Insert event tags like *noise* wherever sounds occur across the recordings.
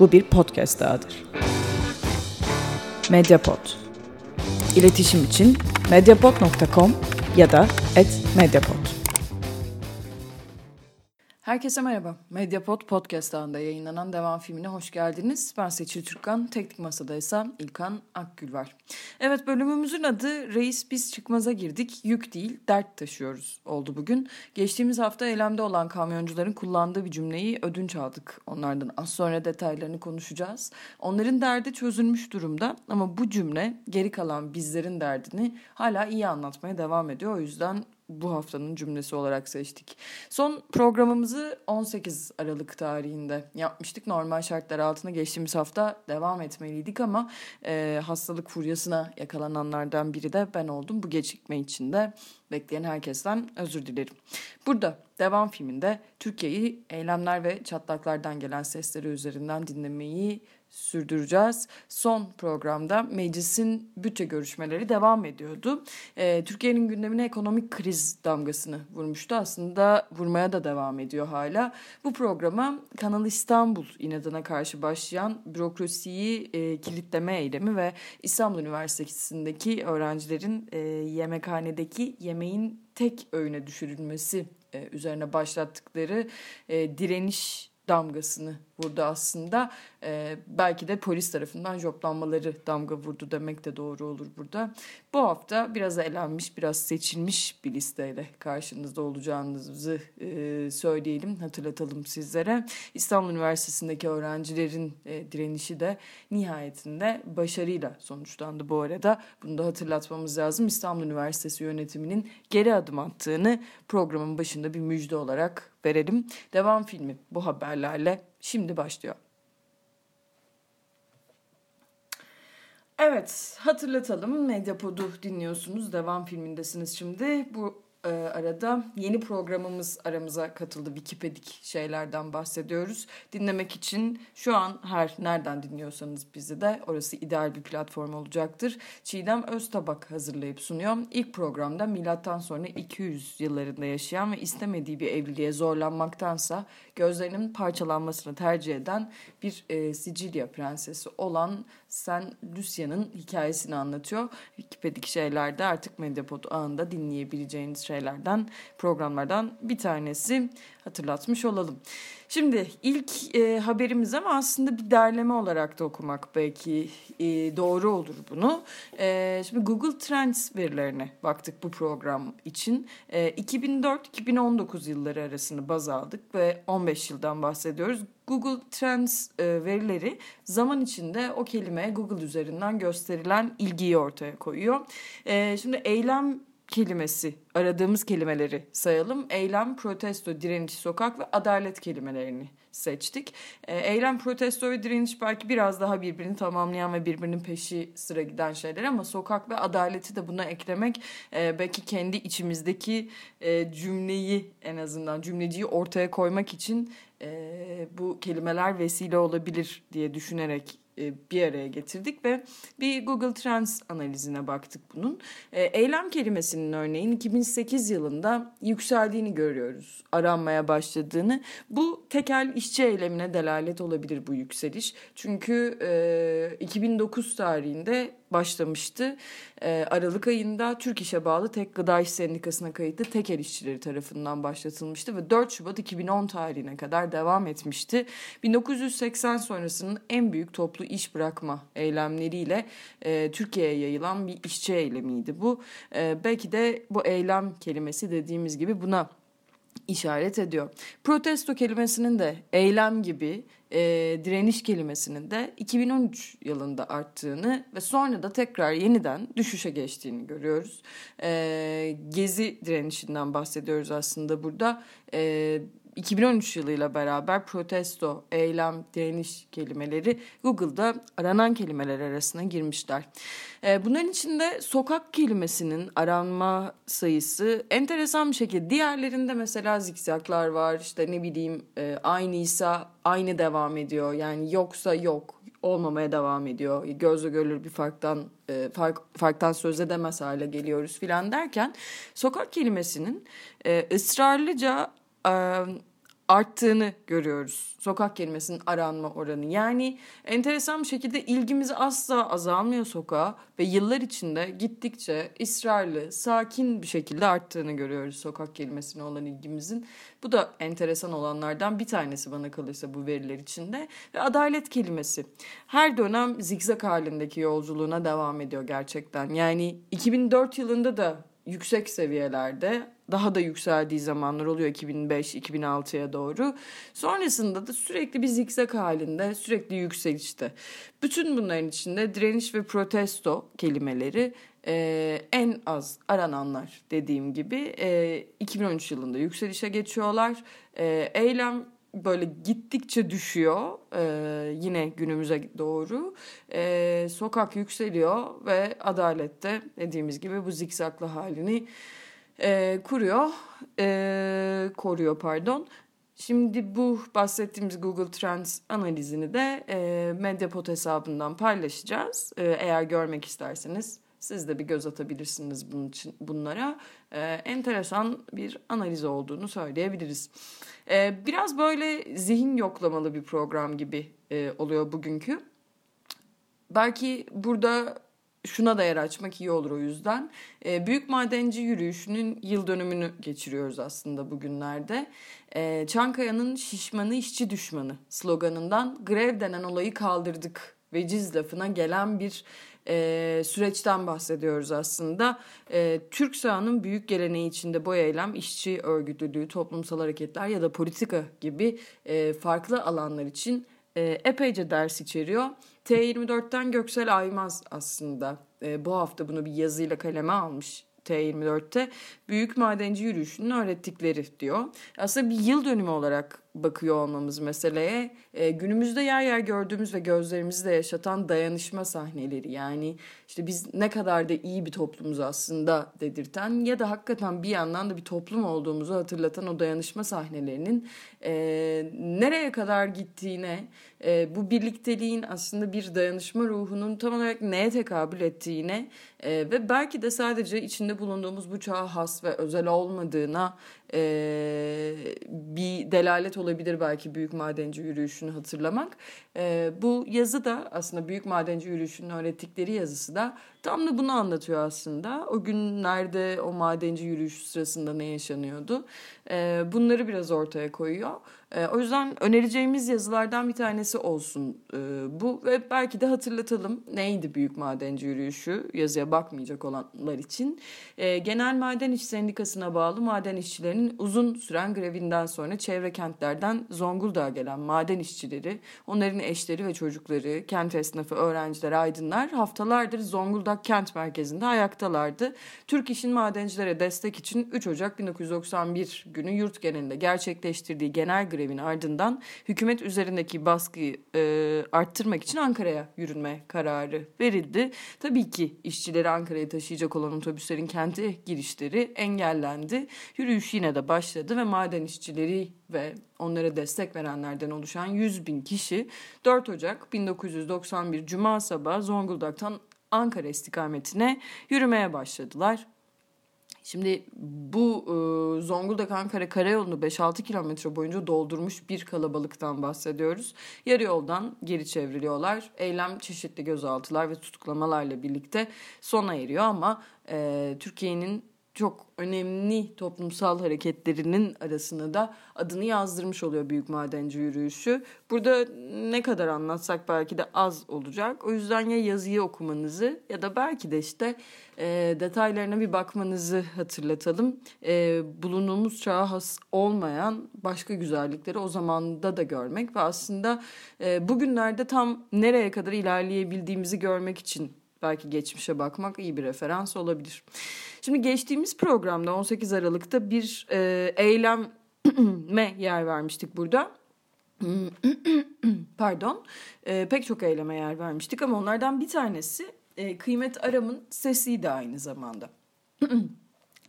Bu bir podcast dahadır. Mediapod. İletişim için mediapod.com ya da @mediapod. Herkese merhaba. Mediapod Podcast ağında yayınlanan devam filmine hoş geldiniz. Ben Seçil Türkkan, teknik masada ise İlkan Akgül var. Evet bölümümüzün adı Reis Biz Çıkmaz'a girdik, yük değil dert taşıyoruz oldu bugün. Geçtiğimiz hafta eylemde olan kamyoncuların kullandığı bir cümleyi ödünç aldık. Onlardan az sonra detaylarını konuşacağız. Onların derdi çözülmüş durumda ama bu cümle geri kalan bizlerin derdini hala iyi anlatmaya devam ediyor. O yüzden bu haftanın cümlesi olarak seçtik. Son programımızı 18 Aralık tarihinde yapmıştık. Normal şartlar altında geçtiğimiz hafta devam etmeliydik ama e, hastalık furyasına yakalananlardan biri de ben oldum. Bu gecikme için de bekleyen herkesten özür dilerim. Burada devam filminde Türkiye'yi eylemler ve çatlaklardan gelen sesleri üzerinden dinlemeyi sürdüreceğiz. Son programda meclisin bütçe görüşmeleri devam ediyordu. Ee, Türkiye'nin gündemine ekonomik kriz damgasını vurmuştu. Aslında vurmaya da devam ediyor hala. Bu programa Kanal İstanbul inadına karşı başlayan bürokrasiyi e, kilitleme eylemi ve İstanbul Üniversitesi'ndeki öğrencilerin e, yemekhanedeki yemeğin tek öğüne düşürülmesi e, üzerine başlattıkları e, direniş damgasını vurdu aslında. Ee, belki de polis tarafından joplanmaları damga vurdu demek de doğru olur burada. Bu hafta biraz elenmiş, biraz seçilmiş bir listeyle karşınızda olacağınızı e, söyleyelim, hatırlatalım sizlere. İstanbul Üniversitesi'ndeki öğrencilerin e, direnişi de nihayetinde başarıyla sonuçlandı bu arada. Bunu da hatırlatmamız lazım. İstanbul Üniversitesi yönetiminin geri adım attığını programın başında bir müjde olarak verelim. Devam filmi bu haberlerle şimdi başlıyor. Evet hatırlatalım Medyapod'u dinliyorsunuz. Devam filmindesiniz şimdi. Bu e, arada yeni programımız aramıza katıldı. Wikipedik şeylerden bahsediyoruz. Dinlemek için şu an her nereden dinliyorsanız bizi de orası ideal bir platform olacaktır. Çiğdem Öztabak hazırlayıp sunuyor. İlk programda milattan sonra 200 yıllarında yaşayan ve istemediği bir evliliğe zorlanmaktansa gözlerinin parçalanmasını tercih eden bir e, Sicilya prensesi olan Sen Lucia'nın hikayesini anlatıyor. Wikipedik şeylerde artık Medyapod ağında dinleyebileceğiniz şeylerden, programlardan bir tanesi hatırlatmış olalım. Şimdi ilk e, haberimiz ama aslında bir derleme olarak da okumak belki e, doğru olur bunu. E, şimdi Google Trends verilerine baktık bu program için. E, 2004-2019 yılları arasını baz aldık ve 15 yıldan bahsediyoruz. Google Trends e, verileri zaman içinde o kelimeye Google üzerinden gösterilen ilgiyi ortaya koyuyor. E, şimdi eylem kelimesi, aradığımız kelimeleri sayalım. Eylem, protesto, direniş, sokak ve adalet kelimelerini seçtik. E, eylem, protesto ve direniş belki biraz daha birbirini tamamlayan ve birbirinin peşi sıra giden şeyler ama sokak ve adaleti de buna eklemek e, belki kendi içimizdeki e, cümleyi en azından cümleciyi ortaya koymak için bu kelimeler vesile olabilir diye düşünerek e, bir araya getirdik ve bir Google Trends analizine baktık bunun. E, eylem kelimesinin örneğin 2008 yılında yükseldiğini görüyoruz, aranmaya başladığını. Bu tekel işçi eylemine delalet olabilir bu yükseliş. Çünkü 2009 e, tarihinde başlamıştı. E, Aralık ayında Türk İş'e bağlı Tek Gıda İş Sendikası'na kayıtlı tekel işçileri tarafından başlatılmıştı ve 4 Şubat 2010 tarihine kadar devam etmişti. 1980 sonrasının en büyük toplu iş bırakma eylemleriyle e, Türkiye'ye yayılan bir işçi eylemiydi bu. E, belki de bu eylem kelimesi dediğimiz gibi buna işaret ediyor. Protesto kelimesinin de eylem gibi e, direniş kelimesinin de 2013 yılında arttığını ve sonra da tekrar yeniden düşüşe geçtiğini görüyoruz. E, gezi direnişinden bahsediyoruz aslında burada. E, 2013 yılıyla beraber protesto, eylem, direniş kelimeleri Google'da aranan kelimeler arasına girmişler. Ee, bunların içinde sokak kelimesinin aranma sayısı enteresan bir şekilde diğerlerinde mesela zikzaklar var işte ne bileyim e, aynıysa aynı devam ediyor yani yoksa yok olmamaya devam ediyor. Gözle görülür bir farktan e, fark, farktan söz edemez hale geliyoruz filan derken sokak kelimesinin e, ısrarlıca arttığını görüyoruz. Sokak kelimesinin aranma oranı. Yani enteresan bir şekilde ilgimiz asla azalmıyor sokağa ve yıllar içinde gittikçe ısrarlı, sakin bir şekilde arttığını görüyoruz sokak kelimesine olan ilgimizin. Bu da enteresan olanlardan bir tanesi bana kalırsa bu veriler içinde. Ve adalet kelimesi. Her dönem zikzak halindeki yolculuğuna devam ediyor gerçekten. Yani 2004 yılında da yüksek seviyelerde daha da yükseldiği zamanlar oluyor 2005-2006'ya doğru. Sonrasında da sürekli bir zikzak halinde, sürekli yükselişte. Bütün bunların içinde direniş ve protesto kelimeleri e, en az arananlar dediğim gibi e, 2013 yılında yükselişe geçiyorlar. E, eylem böyle gittikçe düşüyor e, yine günümüze doğru. E, sokak yükseliyor ve adalette dediğimiz gibi bu zikzaklı halini e, kuruyor, e, koruyor pardon. Şimdi bu bahsettiğimiz Google Trends analizini de e, Mediapod hesabından paylaşacağız. E, eğer görmek isterseniz siz de bir göz atabilirsiniz bunun için, bunlara. E, enteresan bir analiz olduğunu söyleyebiliriz. E, biraz böyle zihin yoklamalı bir program gibi e, oluyor bugünkü. Belki burada şuna da yer açmak iyi olur o yüzden. E, Büyük Madenci Yürüyüşü'nün yıl dönümünü geçiriyoruz aslında bugünlerde. E, Çankaya'nın şişmanı işçi düşmanı sloganından grev denen olayı kaldırdık veciz lafına gelen bir e, süreçten bahsediyoruz aslında. E, Türk sahanın büyük geleneği içinde bu eylem işçi örgütlülüğü, toplumsal hareketler ya da politika gibi e, farklı alanlar için e, epeyce ders içeriyor. T24'ten Göksel Aymaz aslında e, bu hafta bunu bir yazıyla kaleme almış T24'te. Büyük madenci yürüyüşünün öğrettikleri diyor. Aslında bir yıl dönümü olarak bakıyor olmamız meseleye. E, günümüzde yer yer gördüğümüz ve gözlerimizde yaşatan dayanışma sahneleri yani işte biz ne kadar da iyi bir toplumuz aslında dedirten ya da hakikaten bir yandan da bir toplum olduğumuzu hatırlatan o dayanışma sahnelerinin e, nereye kadar gittiğine e, bu birlikteliğin aslında bir dayanışma ruhunun tam olarak neye tekabül ettiğine e, ve belki de sadece içinde bulunduğumuz bu çağa has ve özel olmadığına e, bir delalet olabilir belki Büyük Madenci Yürüyüşü'nü hatırlamak. E, bu yazı da aslında Büyük Madenci Yürüyüşü'nün öğrettikleri yazısı da tam da bunu anlatıyor aslında. O günlerde o madenci yürüyüş sırasında ne yaşanıyordu. E, bunları biraz ortaya koyuyor. E, o yüzden önereceğimiz yazılardan bir tanesi olsun e, bu ve belki de hatırlatalım neydi Büyük Madenci Yürüyüşü yazıya bakmayacak olanlar için. E, Genel Maden İş Sendikası'na bağlı maden işçilerinin uzun süren grevinden sonra çevre kentlerden Zonguldak'a gelen maden işçileri, onların eşleri ve çocukları, kent esnafı, öğrenciler, aydınlar haftalardır Zonguldak kent merkezinde ayaktalardı. Türk İş'in madencilere destek için 3 Ocak 1991 günü yurt genelinde gerçekleştirdiği genel grevin ardından hükümet üzerindeki baskıyı e, arttırmak için Ankara'ya yürünme kararı verildi. Tabii ki işçileri Ankara'ya taşıyacak olan otobüslerin kente girişleri engellendi. Yürüyüş yine de başladı ve maden işçileri ve onlara destek verenlerden oluşan 100 bin kişi 4 Ocak 1991 Cuma sabahı Zonguldak'tan Ankara istikametine yürümeye başladılar. Şimdi bu e, Zonguldak Ankara karayolunu 5-6 kilometre boyunca doldurmuş bir kalabalıktan bahsediyoruz. Yarı yoldan geri çevriliyorlar. Eylem çeşitli gözaltılar ve tutuklamalarla birlikte sona eriyor ama e, Türkiye'nin çok önemli toplumsal hareketlerinin arasına da adını yazdırmış oluyor Büyük Madenci Yürüyüşü. Burada ne kadar anlatsak belki de az olacak. O yüzden ya yazıyı okumanızı ya da belki de işte e, detaylarına bir bakmanızı hatırlatalım. E, bulunduğumuz çağa has olmayan başka güzellikleri o zamanda da görmek ve aslında e, bugünlerde tam nereye kadar ilerleyebildiğimizi görmek için belki geçmişe bakmak iyi bir referans olabilir. Şimdi geçtiğimiz programda 18 Aralık'ta bir e, eyleme *clears throat* yer vermiştik burada. *clears throat* Pardon. E, pek çok eyleme yer vermiştik ama onlardan bir tanesi e, Kıymet Aram'ın sesiydi aynı zamanda. *clears throat*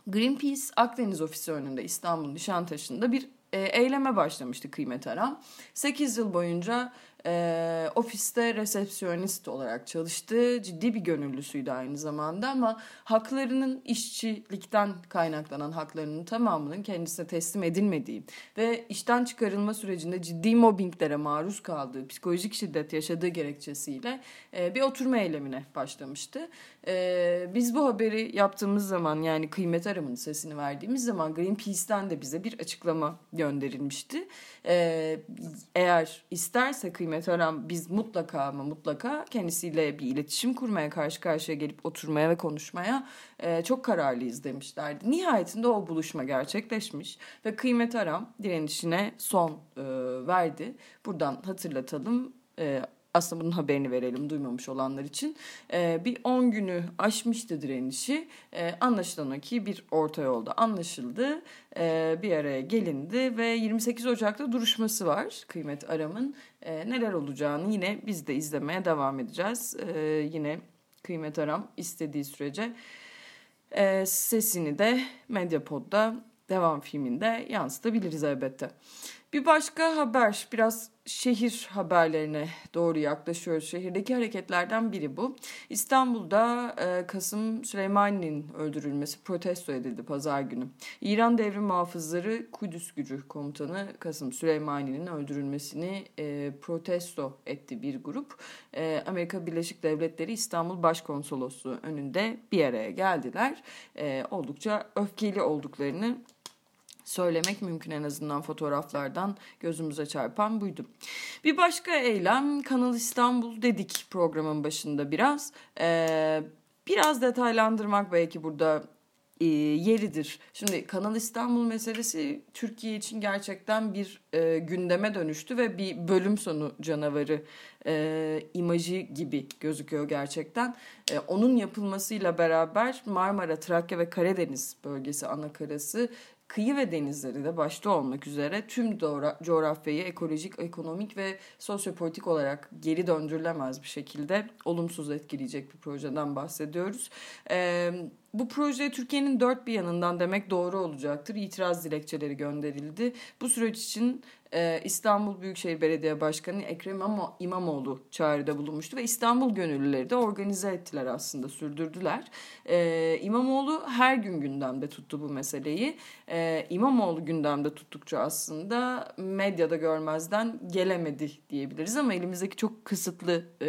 Greenpeace Akdeniz Ofisi önünde İstanbul Nişantaşı'nda bir e, eyleme başlamıştı Kıymet Aram. 8 yıl boyunca E, ofiste resepsiyonist olarak çalıştı. Ciddi bir gönüllüsüydü aynı zamanda ama haklarının işçilikten kaynaklanan haklarının tamamının kendisine teslim edilmediği ve işten çıkarılma sürecinde ciddi mobbinglere maruz kaldığı, psikolojik şiddet yaşadığı gerekçesiyle e, bir oturma eylemine başlamıştı. E, biz bu haberi yaptığımız zaman yani kıymet aramının sesini verdiğimiz zaman Greenpeace'ten de bize bir açıklama gönderilmişti. E, eğer isterse kıymet aram biz mutlaka ama mutlaka kendisiyle bir iletişim kurmaya karşı karşıya gelip oturmaya ve konuşmaya e, çok kararlıyız demişlerdi. Nihayetinde o buluşma gerçekleşmiş ve kıymet aram direnişine son e, verdi. Buradan hatırlatalım. E, aslında bunun haberini verelim duymamış olanlar için. E, bir 10 günü aşmıştı direnişi. E, anlaşılan o ki bir orta yolda anlaşıldı. E, bir araya gelindi ve 28 Ocak'ta duruşması var Kıymet Aram'ın. E, neler olacağını yine biz de izlemeye devam edeceğiz. E, yine Kıymet Aram istediği sürece e, sesini de Medyapod'da devam filminde yansıtabiliriz elbette. Bir başka haber biraz şehir haberlerine doğru yaklaşıyoruz. Şehirdeki hareketlerden biri bu. İstanbul'da e, Kasım Süleymani'nin öldürülmesi protesto edildi pazar günü. İran Devrim Muhafızları Kudüs Gücü Komutanı Kasım Süleymani'nin öldürülmesini e, protesto etti bir grup. E, Amerika Birleşik Devletleri İstanbul Başkonsolosluğu önünde bir araya geldiler. E, oldukça öfkeli olduklarını söylemek mümkün en azından fotoğraflardan gözümüze çarpan buydu. Bir başka eylem Kanal İstanbul dedik programın başında biraz. Ee, biraz detaylandırmak belki burada e, yeridir. Şimdi Kanal İstanbul meselesi Türkiye için gerçekten bir e, gündeme dönüştü ve bir bölüm sonu canavarı e, imajı gibi gözüküyor gerçekten. E, onun yapılmasıyla beraber Marmara, Trakya ve Karadeniz bölgesi anakarası kıyı ve denizleri de başta olmak üzere tüm coğrafyayı ekolojik, ekonomik ve sosyopolitik olarak geri döndürülemez bir şekilde olumsuz etkileyecek bir projeden bahsediyoruz. Ee, bu projeye Türkiye'nin dört bir yanından demek doğru olacaktır. İtiraz dilekçeleri gönderildi. Bu süreç için e, İstanbul Büyükşehir Belediye Başkanı Ekrem İmamoğlu çağrıda bulunmuştu ve İstanbul gönüllüleri de organize ettiler aslında sürdürdüler. E, İmamoğlu her gün gündemde tuttu bu meseleyi. E, İmamoğlu gündemde tuttukça aslında medyada görmezden gelemedi diyebiliriz ama elimizdeki çok kısıtlı e,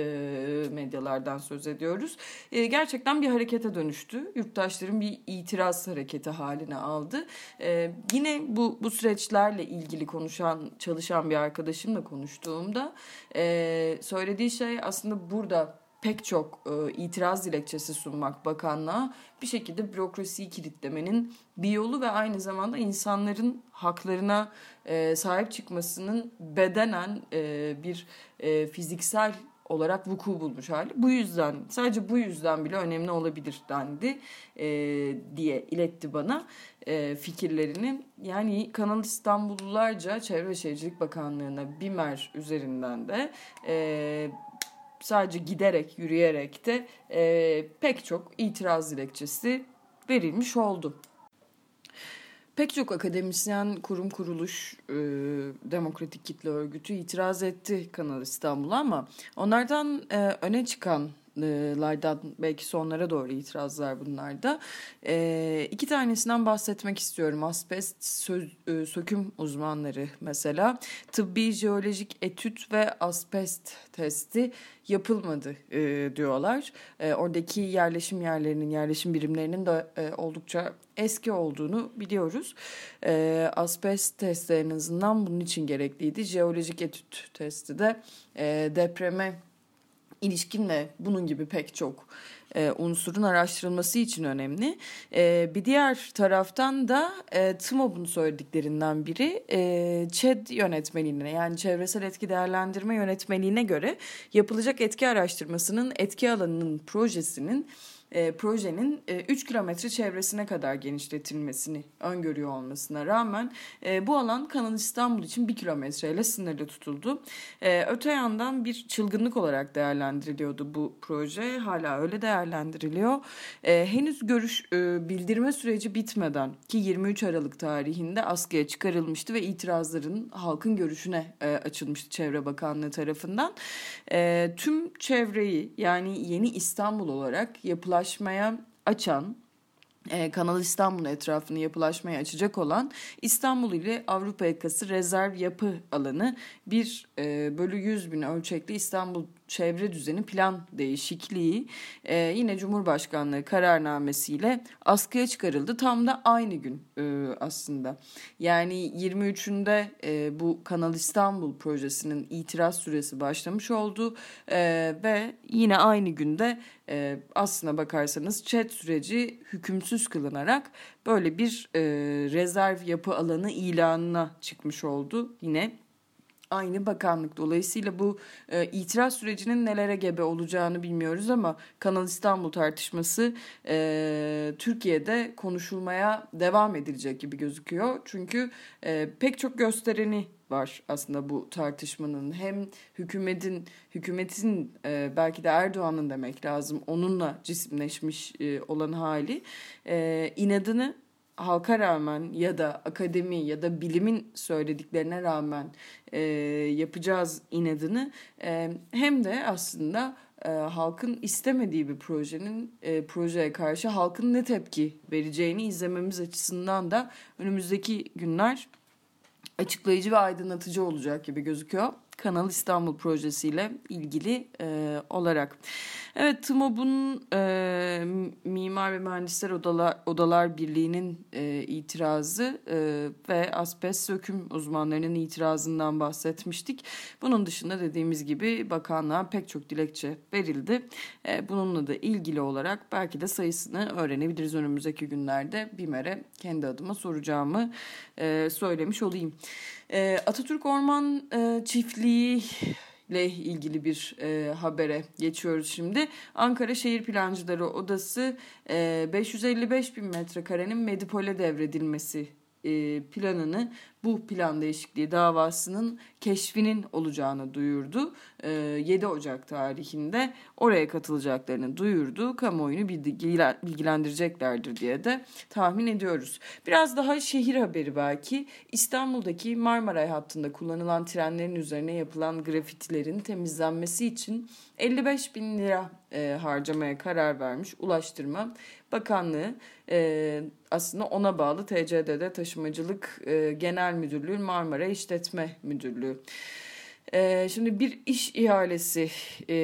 medyalardan söz ediyoruz. E, gerçekten bir harekete dönüştü. Yurttaşların bir itiraz hareketi haline aldı. E, yine bu, bu süreçlerle ilgili konuşan çalışan bir arkadaşımla konuştuğumda e, söylediği şey aslında burada pek çok e, itiraz dilekçesi sunmak bakanlığa bir şekilde bürokrasiyi kilitlemenin bir yolu ve aynı zamanda insanların haklarına e, sahip çıkmasının bedenen e, bir e, fiziksel olarak vuku bulmuş hali. Bu yüzden sadece bu yüzden bile önemli olabilir dendi e, diye iletti bana e, fikirlerini. Yani Kanal İstanbullularca Çevre Şehircilik Bakanlığı'na BİMER üzerinden de e, sadece giderek yürüyerek de e, pek çok itiraz dilekçesi verilmiş oldu. Pek çok akademisyen, kurum, kuruluş, e, demokratik kitle örgütü itiraz etti Kanal İstanbul'a ama onlardan e, öne çıkan lardan belki sonlara doğru itirazlar bunlarda. E, iki tanesinden bahsetmek istiyorum. Asbest söz, e, söküm uzmanları mesela tıbbi jeolojik etüt ve asbest testi yapılmadı e, diyorlar. E, oradaki yerleşim yerlerinin, yerleşim birimlerinin de e, oldukça eski olduğunu biliyoruz. E, asbest testi azından bunun için gerekliydi. Jeolojik etüt testi de e, depreme ilişkinle bunun gibi pek çok e, unsurun araştırılması için önemli. E, bir diğer taraftan da e, TMOB'un söylediklerinden biri e, ÇED yönetmeliğine yani çevresel etki değerlendirme yönetmeliğine göre yapılacak etki araştırmasının etki alanının projesinin e, projenin e, 3 kilometre çevresine kadar genişletilmesini öngörüyor olmasına rağmen e, bu alan Kanal İstanbul için 1 kilometreyle sınırlı tutuldu. E, öte yandan bir çılgınlık olarak değerlendiriliyordu bu proje. Hala öyle değerlendiriliyor. E, henüz görüş e, bildirme süreci bitmeden ki 23 Aralık tarihinde askıya çıkarılmıştı ve itirazların halkın görüşüne e, açılmıştı Çevre Bakanlığı tarafından. E, tüm çevreyi yani yeni İstanbul olarak yapılaşmaya açan e, Kanal İstanbul etrafını yapılaşmaya açacak olan İstanbul ile Avrupa yakası rezerv yapı alanı bir e, bölü 100 bin ölçekli İstanbul çevre düzeni plan değişikliği e, yine Cumhurbaşkanlığı kararnamesiyle askıya çıkarıldı. Tam da aynı gün e, aslında. Yani 23'ünde e, bu Kanal İstanbul projesinin itiraz süresi başlamış oldu e, ve yine aynı günde e, aslına bakarsanız chat süreci hükümsüz kılınarak böyle bir e, rezerv yapı alanı ilanına çıkmış oldu yine aynı bakanlık. Dolayısıyla bu e, itiraz sürecinin nelere gebe olacağını bilmiyoruz ama Kanal İstanbul tartışması e, Türkiye'de konuşulmaya devam edilecek gibi gözüküyor. Çünkü e, pek çok göstereni var aslında bu tartışmanın. Hem hükümetin hükümetin e, belki de Erdoğan'ın demek lazım onunla cisimleşmiş e, olan hali e, inadını halka rağmen ya da akademi ya da bilimin söylediklerine rağmen e, yapacağız inadını e, hem de aslında e, halkın istemediği bir projenin e, projeye karşı halkın ne tepki vereceğini izlememiz açısından da önümüzdeki günler açıklayıcı ve aydınlatıcı olacak gibi gözüküyor. Kanal İstanbul projesiyle ilgili e, olarak. Evet TMOB'un e, Mimar ve Mühendisler Odalar, Odalar Birliği'nin e, itirazı e, ve asbest söküm uzmanlarının itirazından bahsetmiştik. Bunun dışında dediğimiz gibi bakanlığa pek çok dilekçe verildi. E, bununla da ilgili olarak belki de sayısını öğrenebiliriz önümüzdeki günlerde. BİMER'e kendi adıma soracağımı e, söylemiş olayım. E, Atatürk Orman e, Çiftliği ile ilgili bir e, habere geçiyoruz şimdi. Ankara Şehir Plancıları Odası e, 555 bin metrekarenin Medipol'e devredilmesi e, planını bu plan değişikliği davasının keşfinin olacağını duyurdu. 7 e, Ocak tarihinde oraya katılacaklarını duyurdu. Kamuoyunu bilgilendireceklerdir diye de tahmin ediyoruz. Biraz daha şehir haberi belki. İstanbul'daki Marmaray hattında kullanılan trenlerin üzerine yapılan grafitilerin temizlenmesi için 55 bin lira e, harcamaya karar vermiş Ulaştırma Bakanlığı. E, aslında ona bağlı TCDD Taşımacılık e, Genel Müdürlüğü Marmara İşletme Müdürlüğü. Ee, şimdi bir iş ihalesi e,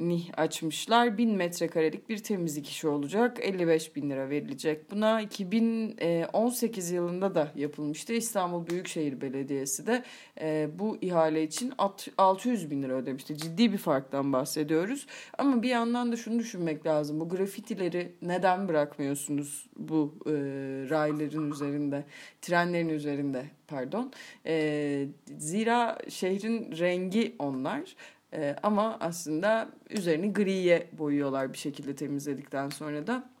ni açmışlar. 1000 metrekarelik bir temizlik işi olacak. 55 bin lira verilecek. Buna 2018 yılında da yapılmıştı. İstanbul Büyükşehir Belediyesi de e, bu ihale için 600 bin lira ödemişti. Ciddi bir farktan bahsediyoruz. Ama bir yandan da şunu düşünmek lazım. Bu grafitileri neden bırakmıyorsunuz bu e, rayların üzerinde, trenlerin üzerinde pardon. E, zira şehrin rengi onlar. E, ama aslında üzerini griye boyuyorlar bir şekilde temizledikten sonra da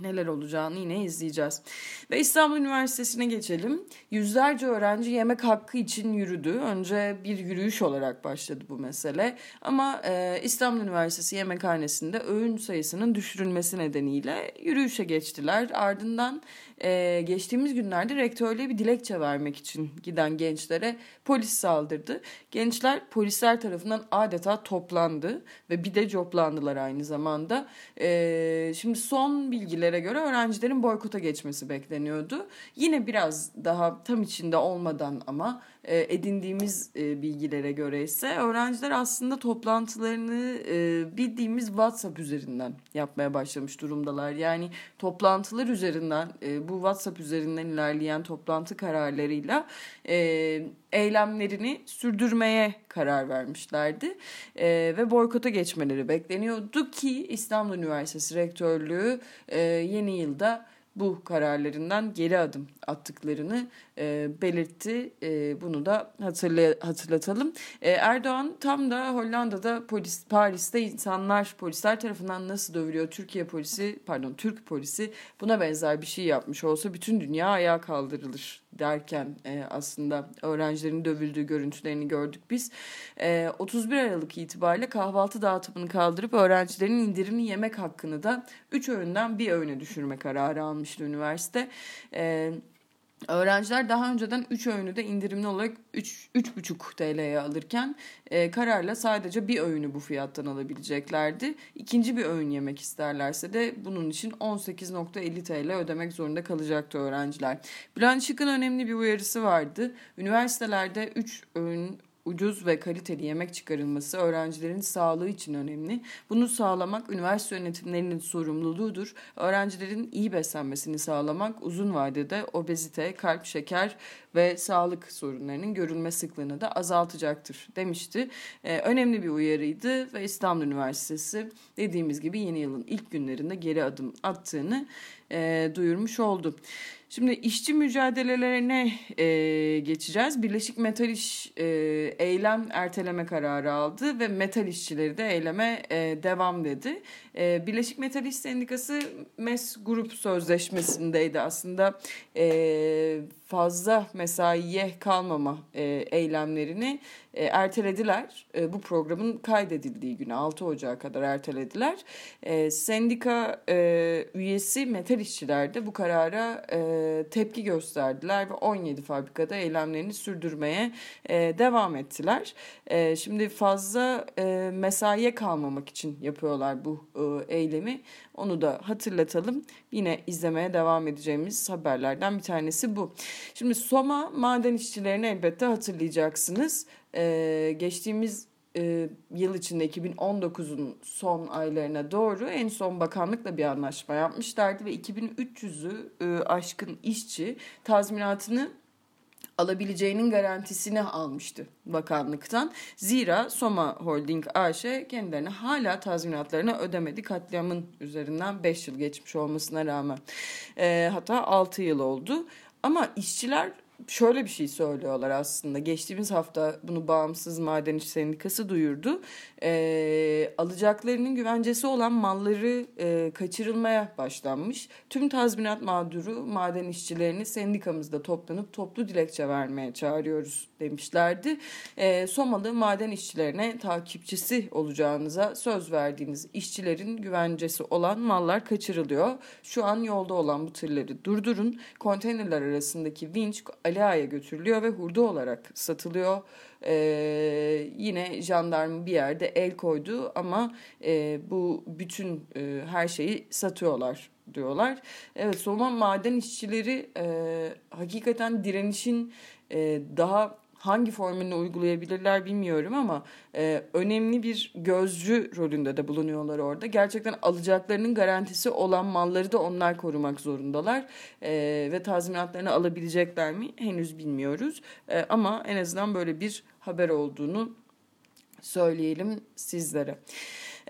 neler olacağını yine izleyeceğiz. Ve İstanbul Üniversitesi'ne geçelim. Yüzlerce öğrenci yemek hakkı için yürüdü. Önce bir yürüyüş olarak başladı bu mesele. Ama e, İstanbul Üniversitesi Yemekhanesi'nde öğün sayısının düşürülmesi nedeniyle yürüyüşe geçtiler. Ardından e, geçtiğimiz günlerde rektörlüğe bir dilekçe vermek için giden gençlere polis saldırdı. Gençler polisler tarafından adeta toplandı ve bir de coplandılar aynı zamanda. E, şimdi son bilgilere göre öğrencilerin boykota geçmesi bekleniyordu. Yine biraz daha tam içinde olmadan ama edindiğimiz e, bilgilere göre ise öğrenciler aslında toplantılarını e, bildiğimiz WhatsApp üzerinden yapmaya başlamış durumdalar. Yani toplantılar üzerinden bu WhatsApp üzerinden ilerleyen toplantı kararlarıyla eylemlerini sürdürmeye karar vermişlerdi ve boykota geçmeleri bekleniyordu ki İstanbul Üniversitesi Rektörlüğü yeni yılda bu kararlarından geri adım attıklarını e, belirtti. E, bunu da hatırlay hatırlatalım. E, Erdoğan tam da Hollanda'da polis Paris'te insanlar polisler tarafından nasıl dövülüyor Türkiye polisi pardon Türk polisi buna benzer bir şey yapmış olsa bütün dünya ayağa kaldırılır derken e, aslında öğrencilerin dövüldüğü görüntülerini gördük biz. E, 31 Aralık itibariyle kahvaltı dağıtımını kaldırıp öğrencilerin indirimli yemek hakkını da 3 öğünden bir öğüne düşürme kararı almıştı üniversite. Evet Öğrenciler daha önceden 3 öğünü de indirimli olarak 3,5 TL'ye alırken e, kararla sadece bir öğünü bu fiyattan alabileceklerdi. İkinci bir öğün yemek isterlerse de bunun için 18.50 TL ödemek zorunda kalacaktı öğrenciler. Şık'ın önemli bir uyarısı vardı. Üniversitelerde 3 öğün ucuz ve kaliteli yemek çıkarılması öğrencilerin sağlığı için önemli. Bunu sağlamak üniversite yönetimlerinin sorumluluğudur. Öğrencilerin iyi beslenmesini sağlamak uzun vadede obezite, kalp, şeker ve sağlık sorunlarının görülme sıklığını da azaltacaktır demişti. Ee, önemli bir uyarıydı ve İstanbul Üniversitesi dediğimiz gibi yeni yılın ilk günlerinde geri adım attığını e, duyurmuş oldu. Şimdi işçi mücadelelerine e, geçeceğiz. Birleşik Metal İş e, eylem erteleme kararı aldı ve metal işçileri de eyleme e, devam dedi. E, Birleşik Metal İş Sendikası MES Grup Sözleşmesi'ndeydi aslında e, fazla mesaiye kalmama e, eylemlerini e, ertelediler. E, bu programın kaydedildiği günü 6 Ocağı kadar ertelediler. E, sendika e, üyesi metal işçiler de bu karara e, tepki gösterdiler ve 17 fabrikada eylemlerini sürdürmeye e, devam ettiler. E, şimdi fazla e, mesaiye kalmamak için yapıyorlar bu e, eylemi. Onu da hatırlatalım. Yine izlemeye devam edeceğimiz haberlerden bir tanesi bu. Şimdi Soma maden işçilerini elbette hatırlayacaksınız. Ee, geçtiğimiz e, yıl içinde 2019'un son aylarına doğru en son bakanlıkla bir anlaşma yapmışlardı ve 2300'ü e, aşkın işçi tazminatını alabileceğinin garantisini almıştı bakanlıktan. Zira Soma Holding AŞ kendilerine hala tazminatlarını ödemedi. Katliamın üzerinden 5 yıl geçmiş olmasına rağmen. E, hatta 6 yıl oldu. Ama işçiler şöyle bir şey söylüyorlar aslında. Geçtiğimiz hafta bunu Bağımsız Maden İş Sendikası duyurdu. E, alacaklarının güvencesi olan malları e, kaçırılmaya başlanmış. Tüm tazminat mağduru maden işçilerini sendikamızda toplanıp toplu dilekçe vermeye çağırıyoruz demişlerdi. E, Somalı maden işçilerine takipçisi olacağınıza söz verdiğiniz işçilerin güvencesi olan mallar kaçırılıyor. Şu an yolda olan bu tırları durdurun. Konteynerler arasındaki vinç Ali götürülüyor ve hurda olarak satılıyor. Ee, yine jandarma bir yerde el koydu ama e, bu bütün e, her şeyi satıyorlar diyorlar. Evet Soman maden işçileri e, hakikaten direnişin e, daha hangi formülünü uygulayabilirler bilmiyorum ama e, önemli bir gözcü rolünde de bulunuyorlar orada. Gerçekten alacaklarının garantisi olan malları da onlar korumak zorundalar e, ve tazminatlarını alabilecekler mi henüz bilmiyoruz. E, ama en azından böyle bir haber olduğunu söyleyelim sizlere.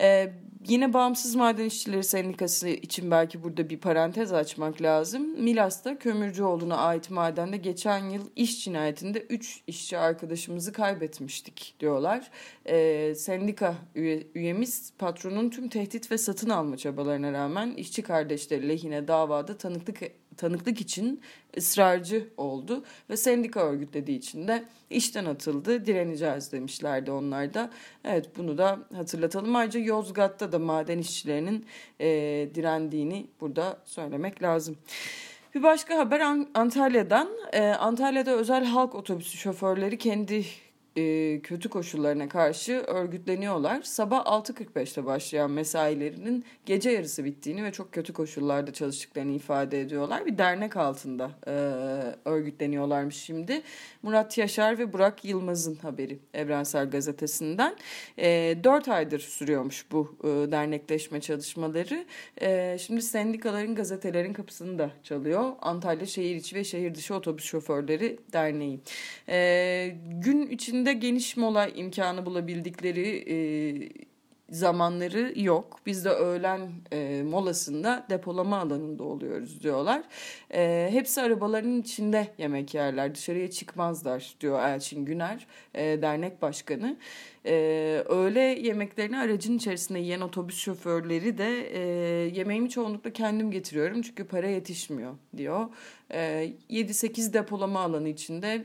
Ee, yine Bağımsız Maden İşçileri Sendikası için belki burada bir parantez açmak lazım. Milas'ta Kömürcüoğlu'na ait madende geçen yıl iş cinayetinde 3 işçi arkadaşımızı kaybetmiştik diyorlar. Ee, sendika üye, üyemiz patronun tüm tehdit ve satın alma çabalarına rağmen işçi kardeşleri lehine davada tanıklık tanıklık için ısrarcı oldu ve sendika örgütlediği için de işten atıldı. Direneceğiz demişlerdi onlar da. Evet bunu da hatırlatalım. Ayrıca Yozgat'ta da maden işçilerinin e, direndiğini burada söylemek lazım. Bir başka haber Antalya'dan. Ee, Antalya'da özel halk otobüsü şoförleri kendi e, kötü koşullarına karşı örgütleniyorlar. Sabah 6.45'te başlayan mesailerinin gece yarısı bittiğini ve çok kötü koşullarda çalıştıklarını ifade ediyorlar. Bir dernek altında e, örgütleniyorlarmış şimdi. Murat Yaşar ve Burak Yılmaz'ın haberi Evrensel Gazetesi'nden. E, 4 aydır sürüyormuş bu e, dernekleşme çalışmaları. E, şimdi sendikaların gazetelerin kapısını da çalıyor. Antalya Şehir İçi ve Şehir Dışı Otobüs Şoförleri Derneği. E, gün içinde günde geniş mola imkanı bulabildikleri e, zamanları yok. Biz de öğlen e, molasında depolama alanında oluyoruz diyorlar. E, hepsi arabaların içinde yemek yerler. Dışarıya çıkmazlar diyor Elçin Güner, e, dernek başkanı. E, öğle yemeklerini aracın içerisinde yiyen otobüs şoförleri de e, yemeğimi çoğunlukla kendim getiriyorum çünkü para yetişmiyor diyor. E, 7-8 depolama alanı içinde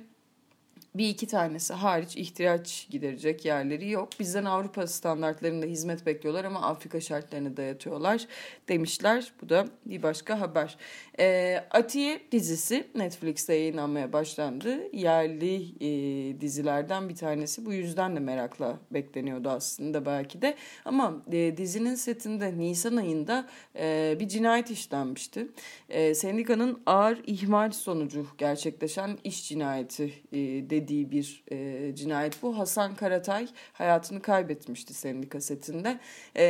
bir iki tanesi hariç ihtiyaç giderecek yerleri yok. Bizden Avrupa standartlarında hizmet bekliyorlar ama Afrika şartlarını dayatıyorlar demişler. Bu da bir başka haber. E, Atiye dizisi Netflix'te yayınlanmaya başlandı. Yerli e, dizilerden bir tanesi. Bu yüzden de merakla bekleniyordu aslında belki de. Ama e, dizinin setinde Nisan ayında e, bir cinayet işlenmişti. E, sendikanın ağır ihmal sonucu gerçekleşen iş cinayeti e, dediği bir e, cinayet bu. Hasan Karatay hayatını kaybetmişti sendika setinde. E,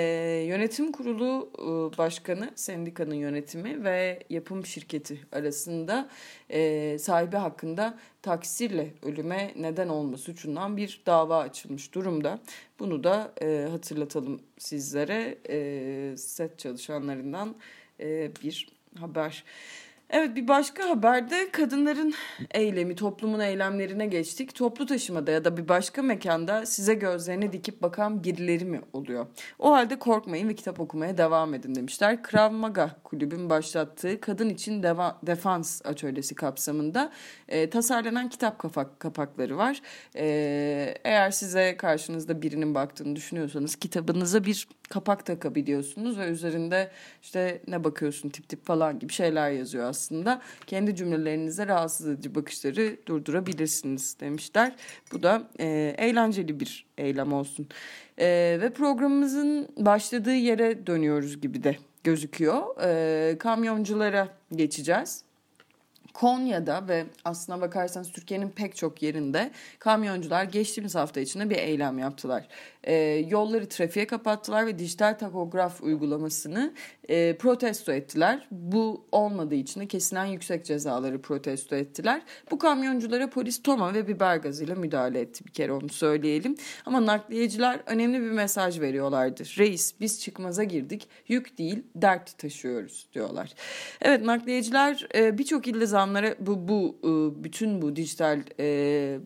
yönetim kurulu e, başkanı, sendikanın yönetimi ve yapım şirketi arasında e, sahibi hakkında taksirle ölüme neden olma suçundan bir dava açılmış durumda. Bunu da e, hatırlatalım sizlere e, set çalışanlarından e, bir haber. Evet bir başka haberde kadınların eylemi, toplumun eylemlerine geçtik. Toplu taşımada ya da bir başka mekanda size gözlerini dikip bakan birileri mi oluyor? O halde korkmayın ve kitap okumaya devam edin demişler. Krav Maga kulübün başlattığı kadın için deva, defans atölyesi kapsamında e, tasarlanan kitap kapak, kapakları var. E, eğer size karşınızda birinin baktığını düşünüyorsanız kitabınıza bir kapak takabiliyorsunuz ve üzerinde işte ne bakıyorsun tip tip falan gibi şeyler yazıyor aslında. Kendi cümlelerinize rahatsız edici bakışları durdurabilirsiniz demişler. Bu da e, eğlenceli bir eylem olsun. E, ve programımızın başladığı yere dönüyoruz gibi de gözüküyor. E, kamyonculara geçeceğiz. Konya'da ve aslına bakarsanız Türkiye'nin pek çok yerinde kamyoncular geçtiğimiz hafta içinde bir eylem yaptılar. E, yolları trafiğe kapattılar ve dijital takograf uygulamasını e, protesto ettiler. Bu olmadığı için de kesilen yüksek cezaları protesto ettiler. Bu kamyonculara polis toma ve biber gazıyla müdahale etti bir kere onu söyleyelim. Ama nakliyeciler önemli bir mesaj veriyorlardı. Reis biz çıkmaza girdik yük değil dert taşıyoruz diyorlar. Evet nakliyeciler e, birçok ilde zamlara bu, bu e, bütün bu dijital e,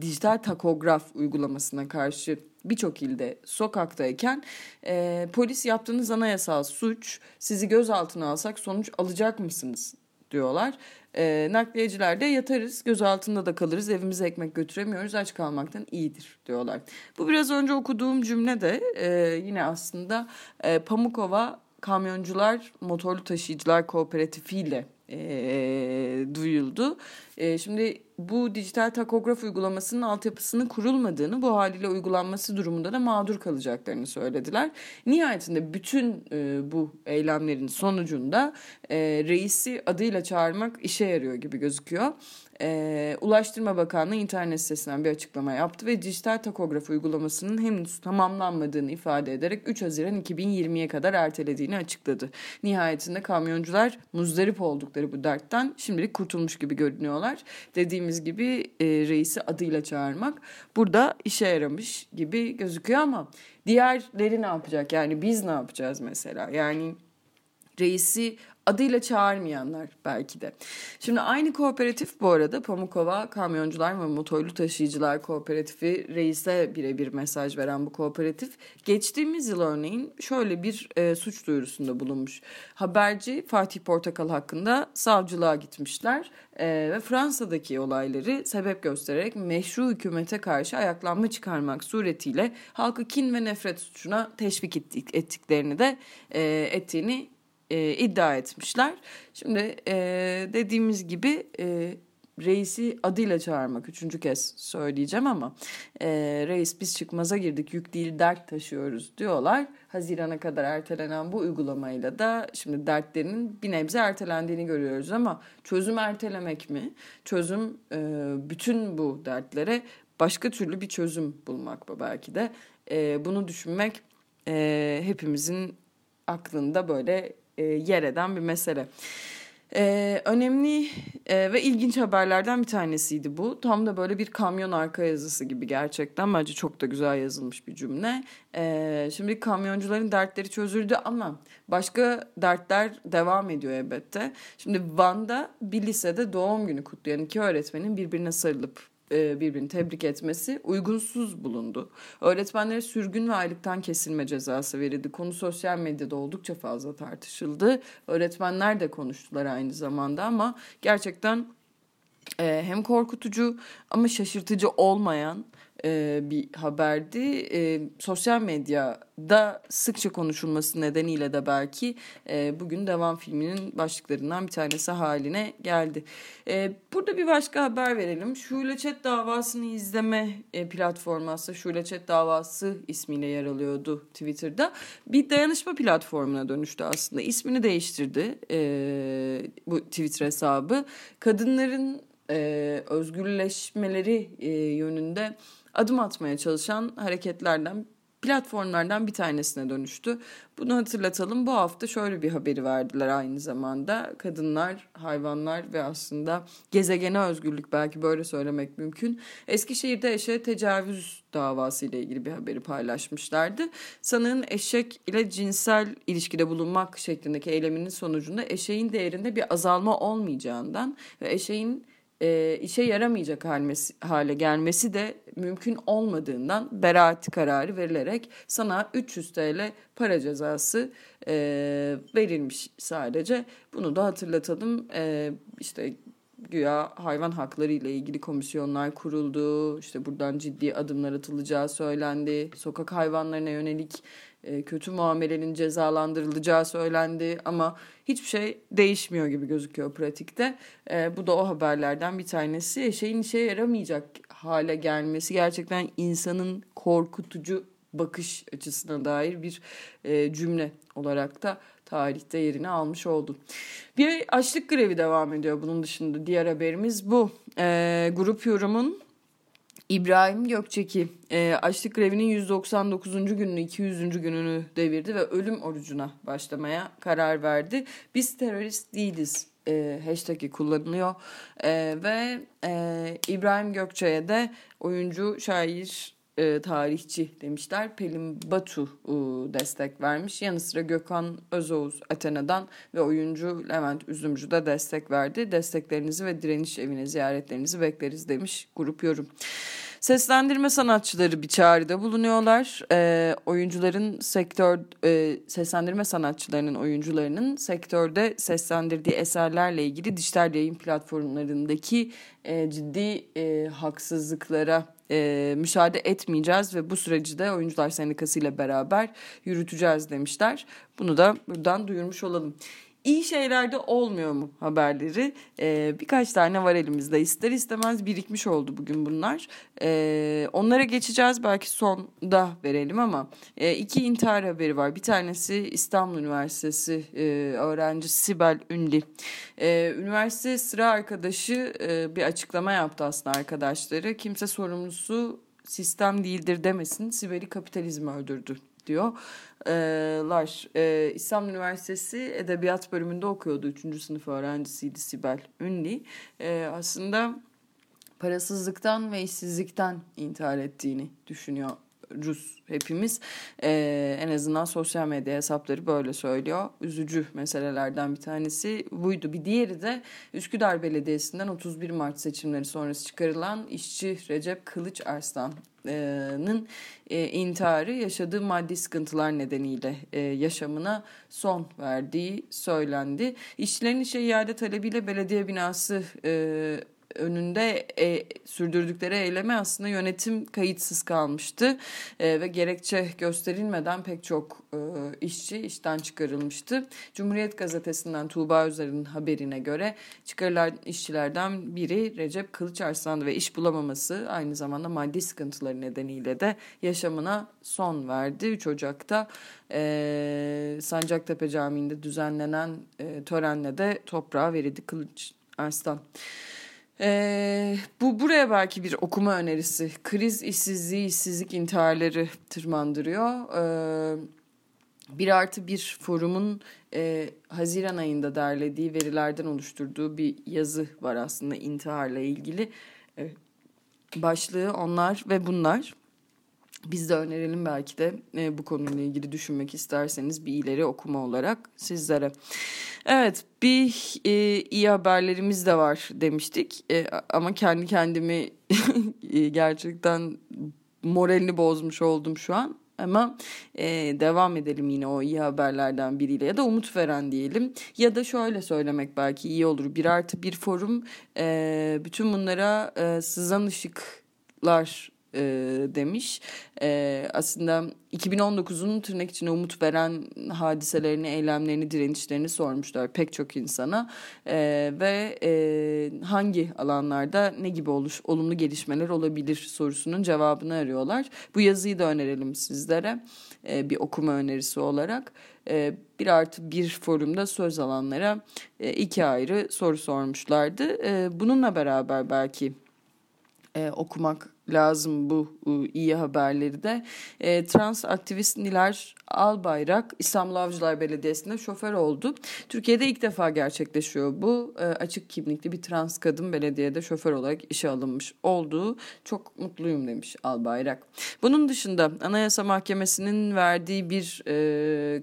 dijital takograf uygulamasına karşı birçok ilde sokaktayken e, polis yaptığınız anayasal suç sizi gözaltına alsak sonuç alacak mısınız diyorlar. E, nakliyeciler de yatarız gözaltında da kalırız evimize ekmek götüremiyoruz aç kalmaktan iyidir diyorlar. Bu biraz önce okuduğum cümle de e, yine aslında e, Pamukova Kamyoncular Motorlu Taşıyıcılar Kooperatifi ile e, duyuldu. E, şimdi bu dijital takograf uygulamasının altyapısının kurulmadığını bu haliyle uygulanması durumunda da mağdur kalacaklarını söylediler. Nihayetinde bütün e, bu eylemlerin sonucunda e, reisi adıyla çağırmak işe yarıyor gibi gözüküyor e, Ulaştırma Bakanlığı internet sitesinden bir açıklama yaptı ve dijital takograf uygulamasının henüz tamamlanmadığını ifade ederek 3 Haziran 2020'ye kadar ertelediğini açıkladı. Nihayetinde kamyoncular muzdarip oldukları bu dertten şimdilik kurtulmuş gibi görünüyorlar. Dediğimiz gibi e, reisi adıyla çağırmak burada işe yaramış gibi gözüküyor ama diğerleri ne yapacak? Yani biz ne yapacağız mesela? Yani reisi adıyla çağırmayanlar belki de. Şimdi aynı kooperatif bu arada Pamukova Kamyoncular ve Motorlu Taşıyıcılar Kooperatifi reise birebir mesaj veren bu kooperatif geçtiğimiz yıl örneğin şöyle bir e, suç duyurusunda bulunmuş. Haberci Fatih Portakal hakkında savcılığa gitmişler e, ve Fransa'daki olayları sebep göstererek meşru hükümete karşı ayaklanma çıkarmak suretiyle halkı kin ve nefret suçuna teşvik ettik, ettiklerini de e, ettiğini e, iddia etmişler. Şimdi e, dediğimiz gibi e, reisi adıyla çağırmak üçüncü kez söyleyeceğim ama e, reis biz çıkmaza girdik yük değil dert taşıyoruz diyorlar. Hazirana kadar ertelenen bu uygulamayla da şimdi dertlerinin bir nebze ertelendiğini görüyoruz ama çözüm ertelemek mi? Çözüm e, bütün bu dertlere başka türlü bir çözüm bulmak mı belki de. E, bunu düşünmek e, hepimizin aklında böyle e, yer eden bir mesele. Ee, önemli e, ve ilginç haberlerden bir tanesiydi bu. Tam da böyle bir kamyon arka yazısı gibi gerçekten. Bence çok da güzel yazılmış bir cümle. Ee, şimdi kamyoncuların dertleri çözüldü ama başka dertler devam ediyor elbette. Şimdi Van'da bir lisede doğum günü kutlayan iki öğretmenin birbirine sarılıp birbirini tebrik etmesi uygunsuz bulundu. Öğretmenlere sürgün ve aylıktan kesilme cezası verildi. Konu sosyal medyada oldukça fazla tartışıldı. Öğretmenler de konuştular aynı zamanda ama gerçekten e, hem korkutucu ama şaşırtıcı olmayan e, bir haberdi. E, sosyal medyada sıkça konuşulması nedeniyle de belki e, bugün devam filminin başlıklarından bir tanesi haline geldi. E, burada bir başka haber verelim. Şule Chat davasını izleme e, platformu aslında Şule Chat davası ismiyle yer alıyordu Twitter'da. Bir dayanışma platformuna dönüştü aslında. İsmini değiştirdi e, bu Twitter hesabı. Kadınların e, özgürleşmeleri e, yönünde adım atmaya çalışan hareketlerden platformlardan bir tanesine dönüştü. Bunu hatırlatalım. Bu hafta şöyle bir haberi verdiler aynı zamanda. Kadınlar, hayvanlar ve aslında gezegene özgürlük belki böyle söylemek mümkün. Eskişehir'de eşeğe tecavüz davası ile ilgili bir haberi paylaşmışlardı. Sanığın eşek ile cinsel ilişkide bulunmak şeklindeki eyleminin sonucunda eşeğin değerinde bir azalma olmayacağından ve eşeğin e, işe yaramayacak halmesi, hale gelmesi de mümkün olmadığından beraat kararı verilerek sana 300 TL para cezası e, verilmiş sadece. Bunu da hatırlatalım. E, işte güya hayvan hakları ile ilgili komisyonlar kuruldu. İşte buradan ciddi adımlar atılacağı söylendi. Sokak hayvanlarına yönelik e, kötü muamelenin cezalandırılacağı söylendi ama hiçbir şey değişmiyor gibi gözüküyor pratikte. E, bu da o haberlerden bir tanesi. Şeyin işe yaramayacak hale gelmesi gerçekten insanın korkutucu bakış açısına dair bir e, cümle olarak da tarihte yerini almış oldu. Bir açlık grevi devam ediyor bunun dışında. Diğer haberimiz bu. Grup yorumun İbrahim Gökçeki e, açlık grevinin 199. gününü 200. gününü devirdi ve ölüm orucuna başlamaya karar verdi. Biz terörist değiliz e, hashtag'i kullanılıyor e, ve e, İbrahim Gökçe'ye de oyuncu, şair, e, tarihçi demişler. Pelin Batu e, destek vermiş. Yanı sıra Gökhan Özoğuz Atena'dan ve oyuncu Levent Üzümcü de destek verdi. Desteklerinizi ve direniş evine ziyaretlerinizi bekleriz demiş grup yorum. Seslendirme sanatçıları bir çağrıda bulunuyorlar. E, oyuncuların sektör e, seslendirme sanatçılarının oyuncularının sektörde seslendirdiği eserlerle ilgili dijital yayın platformlarındaki e, ciddi e, haksızlıklara e, müsaade etmeyeceğiz ve bu süreci de Oyuncular Sendikası ile beraber yürüteceğiz demişler. Bunu da buradan duyurmuş olalım iyi şeylerde olmuyor mu haberleri? Ee, birkaç tane var elimizde. İster istemez birikmiş oldu bugün bunlar. Ee, onlara geçeceğiz. Belki sonda verelim ama e, iki intihar haberi var. Bir tanesi İstanbul Üniversitesi e, öğrencisi Sibel Ünlü. E, üniversite sıra arkadaşı e, bir açıklama yaptı aslında arkadaşları. Kimse sorumlusu sistem değildir demesin. Sibel'i kapitalizm öldürdü diyor lar e, İstanbul Üniversitesi Edebiyat bölümünde okuyordu. Üçüncü sınıf öğrencisiydi Sibel Ünlü. E, aslında parasızlıktan ve işsizlikten intihar ettiğini düşünüyor Rus hepimiz. Ee, en azından sosyal medya hesapları böyle söylüyor. Üzücü meselelerden bir tanesi buydu. Bir diğeri de Üsküdar Belediyesi'nden 31 Mart seçimleri sonrası çıkarılan işçi Recep Kılıç Arslan'ın e, intiharı yaşadığı maddi sıkıntılar nedeniyle e, yaşamına son verdiği söylendi. İşçilerin işe iade talebiyle belediye binası e, önünde e, sürdürdükleri eyleme aslında yönetim kayıtsız kalmıştı e, ve gerekçe gösterilmeden pek çok e, işçi işten çıkarılmıştı. Cumhuriyet Gazetesi'nden Tuğba Özer'in haberine göre çıkarılan işçilerden biri Recep Kılıçarslan ve iş bulamaması aynı zamanda maddi sıkıntıları nedeniyle de yaşamına son verdi. 3 Ocak'ta e, Sancaktepe Camii'nde düzenlenen e, törenle de toprağa verildi Kılıç Arslan. Ee, bu buraya belki bir okuma önerisi. Kriz işsizliği, işsizlik intiharları tırmandırıyor. Ee, bir artı bir forumun e, Haziran ayında derlediği verilerden oluşturduğu bir yazı var aslında intiharla ilgili. E, başlığı onlar ve bunlar. Biz de önerelim belki de e, bu konuyla ilgili düşünmek isterseniz bir ileri okuma olarak sizlere. Evet bir e, iyi haberlerimiz de var demiştik e, ama kendi kendimi *laughs* e, gerçekten moralini bozmuş oldum şu an. Ama e, devam edelim yine o iyi haberlerden biriyle ya da umut veren diyelim. Ya da şöyle söylemek belki iyi olur. Bir artı bir forum e, bütün bunlara e, sızan ışıklar e, demiş. E, aslında 2019'un tırnak içine umut veren hadiselerini, eylemlerini, direnişlerini sormuşlar pek çok insana. E, ve e, hangi alanlarda ne gibi oluş, olumlu gelişmeler olabilir sorusunun cevabını arıyorlar. Bu yazıyı da önerelim sizlere e, bir okuma önerisi olarak. E, bir artı bir forumda söz alanlara e, iki ayrı soru sormuşlardı. E, bununla beraber belki e, okumak lazım bu iyi haberleri de. Trans aktivist Niler Albayrak İstanbul Avcılar Belediyesi'nde şoför oldu. Türkiye'de ilk defa gerçekleşiyor bu. Açık kimlikli bir trans kadın belediyede şoför olarak işe alınmış olduğu çok mutluyum demiş Albayrak. Bunun dışında Anayasa Mahkemesi'nin verdiği bir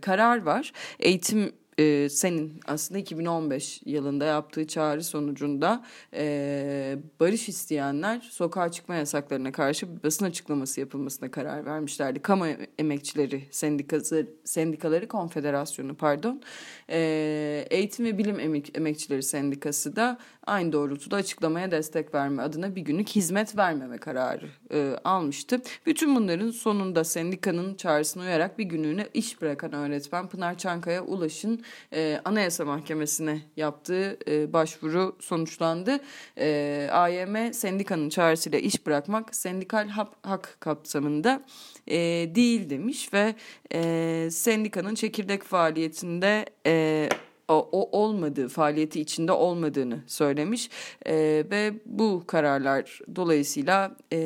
karar var. Eğitim e, senin aslında 2015 yılında yaptığı çağrı sonucunda e, barış isteyenler sokağa çıkma yasaklarına karşı basın açıklaması yapılmasına karar vermişlerdi. Kamu Emekçileri Sendikası, Sendikaları Konfederasyonu pardon. E, Eğitim ve Bilim Emek, Emekçileri Sendikası da aynı doğrultuda açıklamaya destek verme adına bir günlük hizmet vermeme kararı e, almıştı. Bütün bunların sonunda sendikanın çağrısına uyarak bir günlüğüne iş bırakan öğretmen Pınar Çankaya Ulaş'ın e, Anayasa Mahkemesi'ne yaptığı e, başvuru sonuçlandı. E, AYM sendikanın çağrısıyla iş bırakmak sendikal hak, hak kapsamında e, değil demiş ve e, sendikanın çekirdek faaliyetinde e, o, o olmadığı, faaliyeti içinde olmadığını söylemiş. E, ve bu kararlar dolayısıyla e,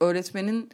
öğretmenin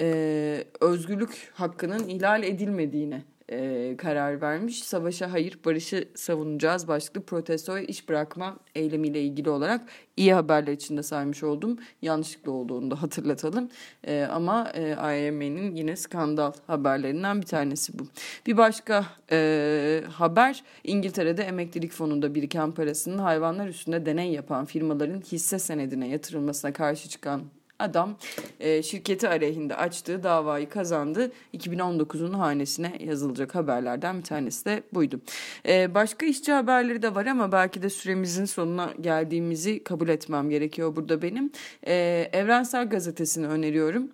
e, özgürlük hakkının ihlal edilmediğine e, karar vermiş. Savaşa hayır, barışı savunacağız başlıklı protesto ve iş bırakma eylemiyle ilgili olarak iyi haberler içinde saymış oldum. Yanlışlıkla olduğunu da hatırlatalım. E, ama e, IMF'nin yine skandal haberlerinden bir tanesi bu. Bir başka e, haber İngiltere'de emeklilik fonunda biriken parasının hayvanlar üstünde deney yapan firmaların hisse senedine yatırılmasına karşı çıkan Adam e, şirketi aleyhinde açtığı davayı kazandı. 2019'un hanesine yazılacak haberlerden bir tanesi de buydu. E, başka işçi haberleri de var ama belki de süremizin sonuna geldiğimizi kabul etmem gerekiyor burada benim. E, Evrensel Gazetesi'ni öneriyorum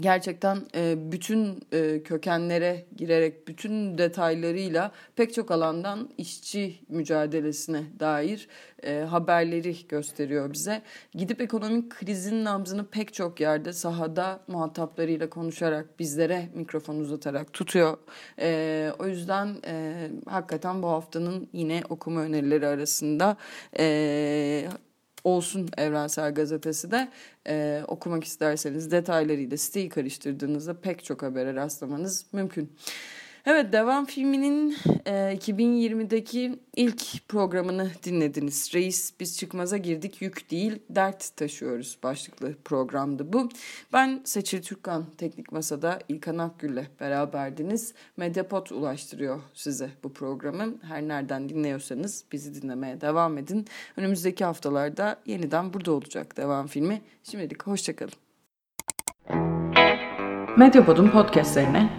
gerçekten e, bütün e, kökenlere girerek bütün detaylarıyla pek çok alandan işçi mücadelesine dair e, haberleri gösteriyor bize. Gidip ekonomik krizin nabzını pek çok yerde sahada muhataplarıyla konuşarak bizlere mikrofon uzatarak tutuyor. O yüzden hakikaten bu haftanın yine okuma önerileri arasında olsun Evrensel Gazetesi de e, okumak isterseniz detaylarıyla siteyi karıştırdığınızda pek çok habere rastlamanız mümkün. Evet Devam filminin e, 2020'deki ilk programını dinlediniz. Reis biz çıkmaza girdik yük değil dert taşıyoruz başlıklı programdı bu. Ben Seçil Türkkan Teknik Masa'da İlkan Akgül'le beraberdiniz. Medyapod ulaştırıyor size bu programı. Her nereden dinliyorsanız bizi dinlemeye devam edin. Önümüzdeki haftalarda yeniden burada olacak Devam filmi. Şimdilik hoşçakalın. Medyapod'un podcastlerine